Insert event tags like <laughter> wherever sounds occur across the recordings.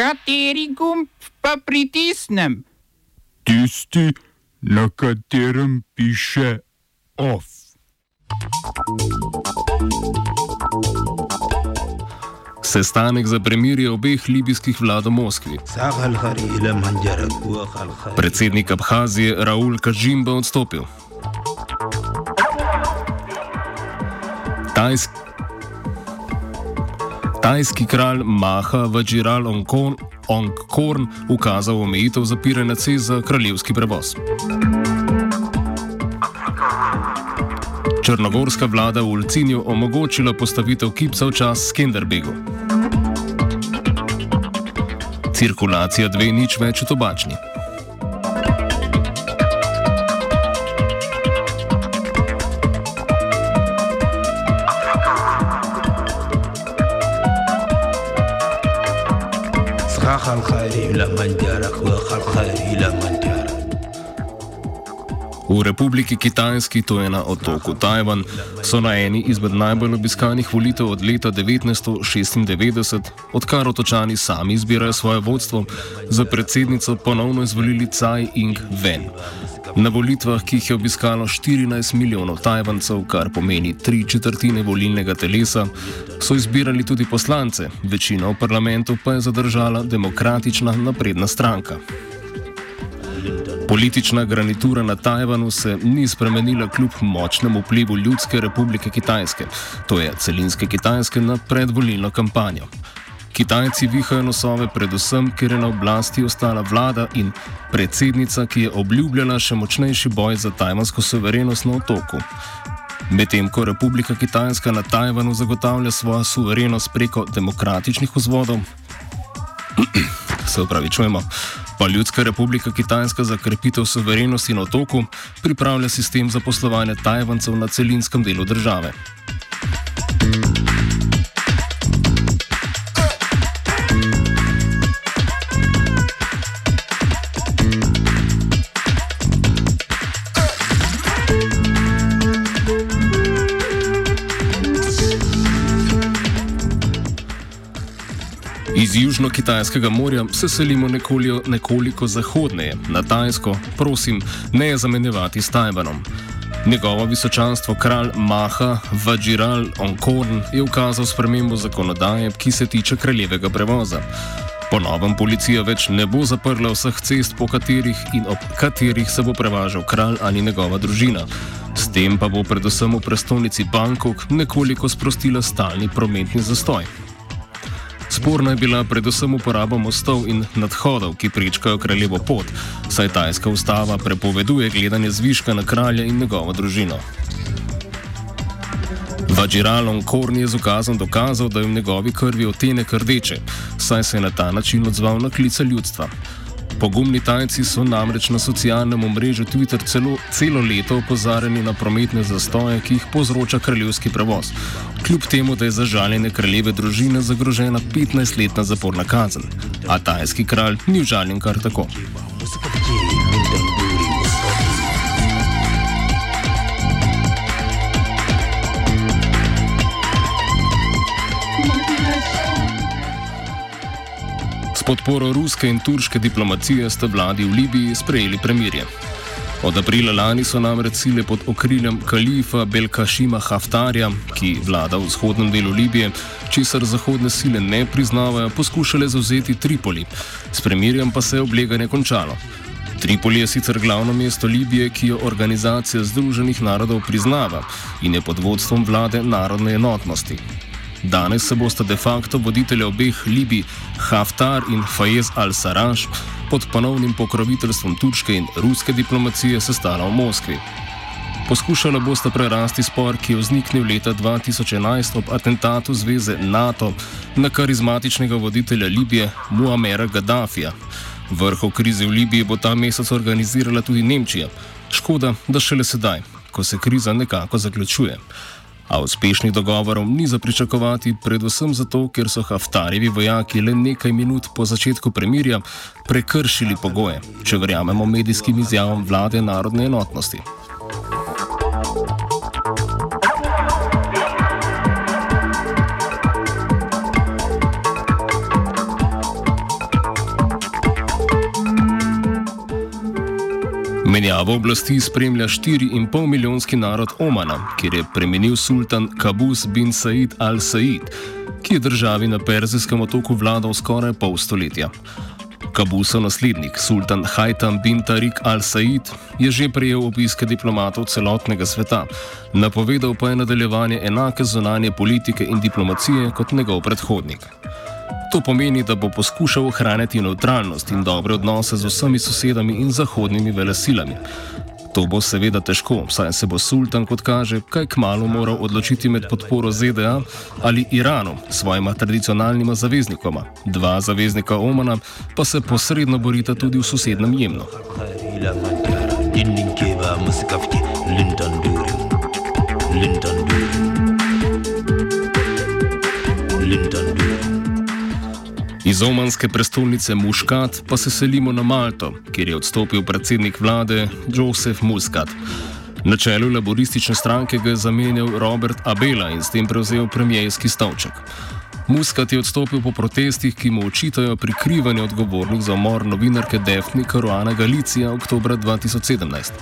Kateri gumb pa pritisnem? Tisti, na katerem piše OF. Sestanek za premirje obeh libijskih vlad v Moskvi. Predsednik Abhazije Raul Kažimba odstopil. Tajsk... Tajski kralj Maha Vajral Ongkorn ukazal omejitev zapiranja cest za kraljevski prevoz. Črnogorska vlada v Ulcinju omogočila postavitev kipca v čas Skenderbegu. Cirkulacija dve nič več v tobačni. راخ الخير لمن جارك وخر خير لمن V Republiki Kitajski, to je na otoku Tajvan, so na eni izmed najbolj obiskanih volitev od leta 1996, odkar otočani sami izbirajo svoje vodstvo, za predsednico ponovno izvolili Tsai Ing-wen. Na volitvah, ki jih je obiskalo 14 milijonov Tajvancev, kar pomeni tri četrtine volilnega telesa, so izbirali tudi poslance, večino v parlamentu pa je zadržala demokratična napredna stranka. Politična garnitura na Tajvanu se ni spremenila kljub močnemu vplivu Ljudske republike Kitajske, to je celinske Kitajske, na predvolilno kampanjo. Kitajci vihajo nosove predvsem, ker je na oblasti ostala vlada in predsednica, ki je obljubljala še močnejši boj za tajvansko suverenost na otoku. Medtem ko Republika Kitajska na Tajvanu zagotavlja svojo suverenost preko demokratičnih vzvodov, <clears throat> se upravičujemo, pa Ljudska republika Kitajska za krepitev suverenosti na otoku pripravlja sistem za poslovanje Tajvancev na celinskem delu države. Iz Južno-Kitajskega morja se selimo nekoliko, nekoliko zahodneje, na Tajsko, prosim, ne zamenjevati s Tajvanom. Njegovo visočanstvo kralj Maha Vajral Onkorn je ukazal spremembo zakonodaje, ki se tiče kraljevega prevoza. Po novem policija več ne bo zaprla vseh cest, po katerih in ob katerih se bo prevažal kralj ali njegova družina. S tem pa bo predvsem v prestolnici Bangkok nekoliko sprostila stalni prometni zastoj. Sporna je bila predvsem uporaba mostov in nadhodov, ki prečkajo kraljevo pot, saj tajska ustava prepoveduje gledanje zviška na kralja in njegovo družino. Vajiralon Korn je z ukazom dokazal, da je v njegovi krvi otenek rdeče, saj se je na ta način odzval na klice ljudstva. Pogumni tajci so namreč na socialnem omrežju Twitter celo, celo leto opozarjali na prometne zastoje, ki jih povzroča kraljevski prevoz. Kljub temu, da je za žaljenje kraljeve družine zagrožena 15-letna zaporna kazen. A tajski kralj ni užaljen kar tako. S podporo ruske in turške diplomacije sta vladi v Libiji sprejeli premirje. Od aprila lani so namreč sile pod okriljem kalifa Belkašima Haftarja, ki vlada v vzhodnem delu Libije, česar zahodne sile ne priznavajo, poskušale zauzeti Tripoli. S premirjem pa se je obleganje končalo. Tripoli je sicer glavno mesto Libije, ki jo Organizacija Združenih narodov priznava in je pod vodstvom vlade narodne enotnosti. Danes se bosta de facto voditelja obeh Libij, Haftar in Fayez al-Sarraj, pod ponovnim pokroviteljstvom turške in ruske diplomacije sestala v Moskvi. Poskušala bosta prerasti spor, ki je vzniknil leta 2011 ob atentatu zveze NATO na karizmatičnega voditelja Libije Muamera Gaddafija. Vrh krize v Libiji bo ta mesec organizirala tudi Nemčija. Škoda, da šele sedaj, ko se kriza nekako zaključuje. A uspešnih dogovorov ni za pričakovati, predvsem zato, ker so Haftarjevi vojaki le nekaj minut po začetku premirja prekršili pogoje, če verjamemo medijskim izjavam vlade narodne enotnosti. Menjavo oblasti spremlja 4,5 milijonski narod Omana, kjer je premenil sultan Kabus bin Said al-Said, ki je državi na Perzijskem otoku vladal skoraj pol stoletja. Kabusov naslednik, sultan Hajtam bin Tariq al-Said, je že prejel obiske diplomatov celotnega sveta, napovedal pa je nadaljevanje enake zunanje politike in diplomacije kot njegov predhodnik. To pomeni, da bo poskušal ohraniti neutralnost in dobre odnose z vsemi sosedami in zahodnimi velesilami. To bo seveda težko, saj se bo sultan, kot kaže, kaj kmalo moral odločiti med podporo ZDA ali Iranu, svojima tradicionalnima zaveznikoma. Dva zaveznika Omana pa se posredno borita tudi v sosednjem Jemnu. Iz omanske prestolnice Muškat pa se selimo na Malto, kjer je odstopil predsednik vlade Joseph Muscat. Na čelu laboristične stranke ga je zamenjal Robert Abela in s tem prevzel premijski stolček. Muscat je odstopil po protestih, ki mu očitajo prikrivanje odgovornih za umor novinarke Defni Karuana Galicija oktober 2017.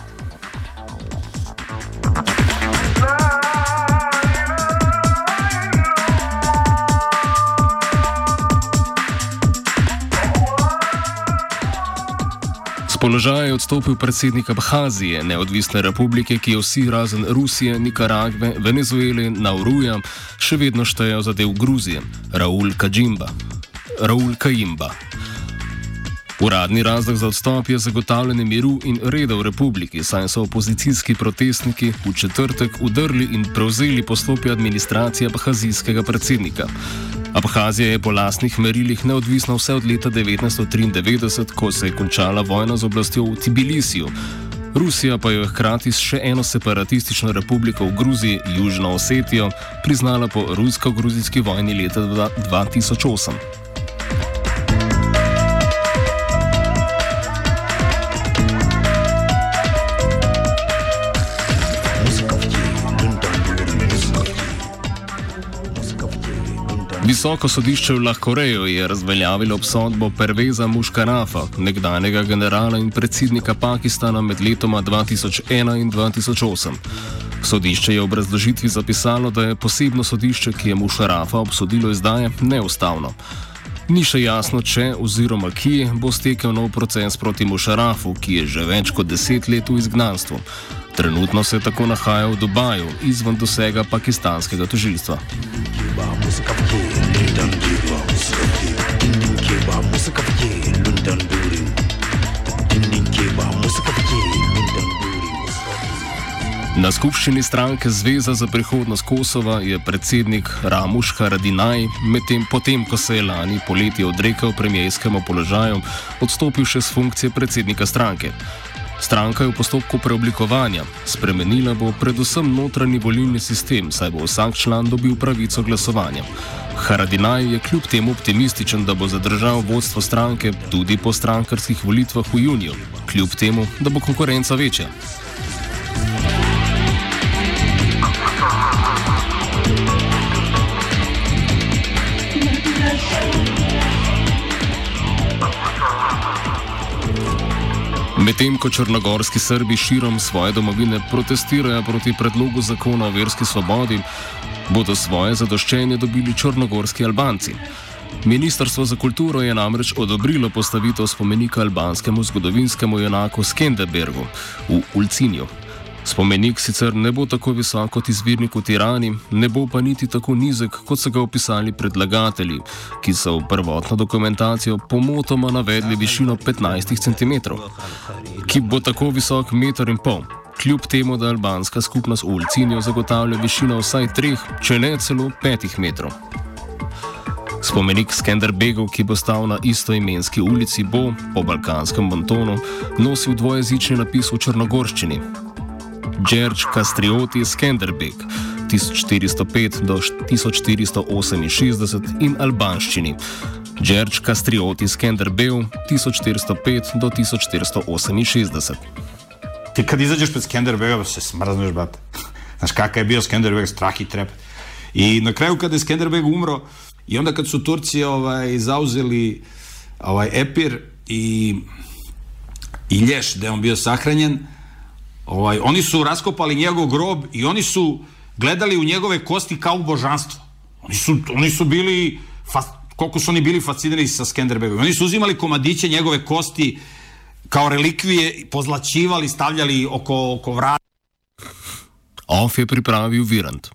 položaja je odstopil predsednik Abhazije, neodvisne republike, ki jo vsi razen Rusije, Nikaragve, Venezuele, Nauruja še vedno štejejo za del Gruzije, Raul Kajimba. Raul Kajimba. Uradni razlog za odstop je zagotavljanje miru in reda v republiki, saj so opozicijski protestniki v četrtek udrli in prevzeli poslopje administracije abhazijskega predsednika. Abhazija je po lastnih merilih neodvisna vse od leta 1993, ko se je končala vojna z oblastjo v Tbilisiju. Rusija pa jo je hkrati s še eno separatistično republiko v Gruziji, Južno Osetijo, priznala po rusko-gruzijski vojni leta 2008. Visoko sodišče v Lahkoreju je razveljavilo obsodbo Perveza Muškarafa, nekdanjega generala in predsednika Pakistana med letoma 2001 in 2008. Sodišče je v obrazložitvi zapisalo, da je posebno sodišče, ki je Muškarafa obsodilo izdaje, neustavno. Ni še jasno, če oziroma kje bo stekel nov proces proti Mušarafu, ki je že več kot deset let v izgnanstvu. Trenutno se tako nahaja v Dubaju, izven dosega pakistanskega tožilstva. Na skupščini stranke Zveza za prihodnost Kosova je predsednik Ramuš Haradinaj, medtem potem, ko se je lani poleti odrekel premijskemu položaju, odstopil še z funkcije predsednika stranke. Stranka je v postopku preoblikovanja. Spremenila bo predvsem notranji volilni sistem, saj bo vsak član dobil pravico glasovanja. Haradinaj je kljub temu optimističen, da bo zadržal vodstvo stranke tudi po strankarskih volitvah v juniju, kljub temu, da bo konkurenca večja. Medtem ko črnogorski Srbi širom svoje domovine protestirajo proti predlogu zakona o verski svobodi, bodo svoje zadoščenje dobili črnogorski Albanci. Ministrstvo za kulturo je namreč odobrilo postavitev spomenika albanskemu zgodovinskemu junaku Skenderbergu v Ulcinju. Spomenik sicer ne bo tako visok kot izvirnik v Tirani, ne bo pa niti tako nizek, kot so ga opisali predlagatelji, ki so v prvotno dokumentacijo pomotoma navedli višino 15 cm, ki bo tako visok 1,5 m. Kljub temu, da albanska skupnost v Ulcinju zagotavlja višino vsaj 3, če ne celo 5 metrov. Spomenik Skenderbegu, ki bo stal na istoimenski ulici, bo po balkanskem montonu nosil dvojezični napis v črnogorščini, George Castrioti Skenderbeg 1405 do 1468 in albanščini. George Castrioti Skenderbeg 1405 do 1468. Ti kad izađeš pred Skenderbega se smrzneš, brate. Znaš kakav je bio Skenderbeg, strah i trep. I na kraju kada je Skenderbeg umro i onda kad su Turci ovaj, zauzeli ovaj, Epir i i Lješ, gde on bio sahranjen, ovaj, oni su raskopali njegov grob i oni su gledali u njegove kosti kao u božanstvo. Oni su, oni su bili, fa, koliko su oni bili fascinirani sa Skenderbegom. Oni su uzimali komadiće njegove kosti kao relikvije, pozlačivali, stavljali oko, oko vrata. Off je pripravil Virant.